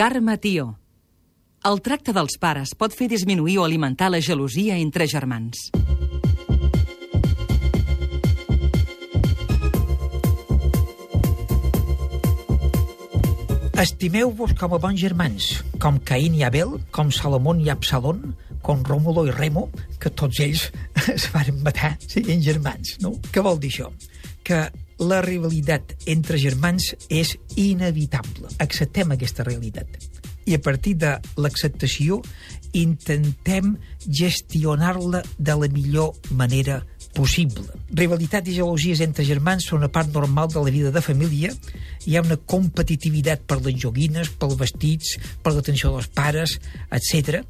Carme Tió. El tracte dels pares pot fer disminuir o alimentar la gelosia entre germans. Estimeu-vos com a bons germans, com Caín i Abel, com Salomón i Absalón, com Rómulo i Remo, que tots ells es van matar siguent germans, no? Què vol dir això? Que la rivalitat entre germans és inevitable. Acceptem aquesta realitat. I a partir de l'acceptació intentem gestionar-la de la millor manera possible. Rivalitat i gelosies entre germans són una part normal de la vida de família. Hi ha una competitivitat per les joguines, pels vestits, per l'atenció dels pares, etc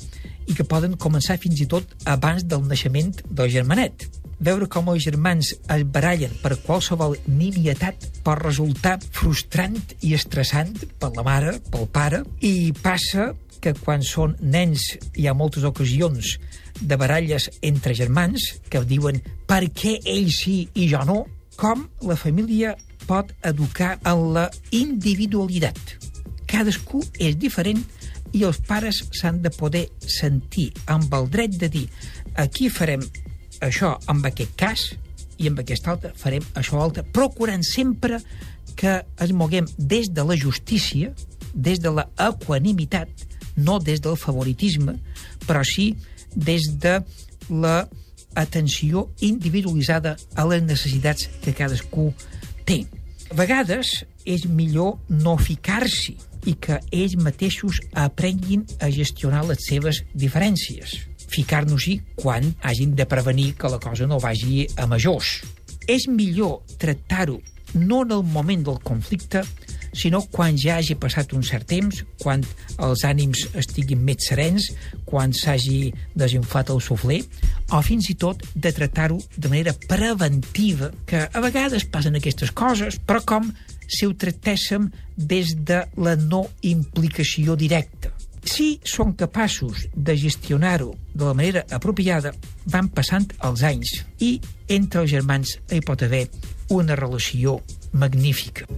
i que poden començar fins i tot abans del naixement del germanet. Veure com els germans es barallen per qualsevol nimietat pot resultar frustrant i estressant per la mare, pel pare, i passa que quan són nens hi ha moltes ocasions de baralles entre germans que diuen per què ell sí i jo no, com la família pot educar en la individualitat. Cadascú és diferent i els pares s'han de poder sentir amb el dret de dir aquí farem això amb aquest cas i amb aquest altre farem això altre, procurant sempre que es moguem des de la justícia, des de la equanimitat, no des del favoritisme, però sí des de la atenció individualitzada a les necessitats que cadascú té. A vegades és millor no ficar-s'hi i que ells mateixos aprenguin a gestionar les seves diferències. Ficar-nos-hi quan hagin de prevenir que la cosa no vagi a majors. És millor tractar-ho no en el moment del conflicte, sinó quan ja hagi passat un cert temps, quan els ànims estiguin més serens, quan s'hagi desinflat el sufler, o fins i tot de tractar-ho de manera preventiva, que a vegades passen aquestes coses, però com si ho tractéssim des de la no implicació directa. Si són capaços de gestionar-ho de la manera apropiada, van passant els anys i entre els germans hi pot haver una relació magnífica.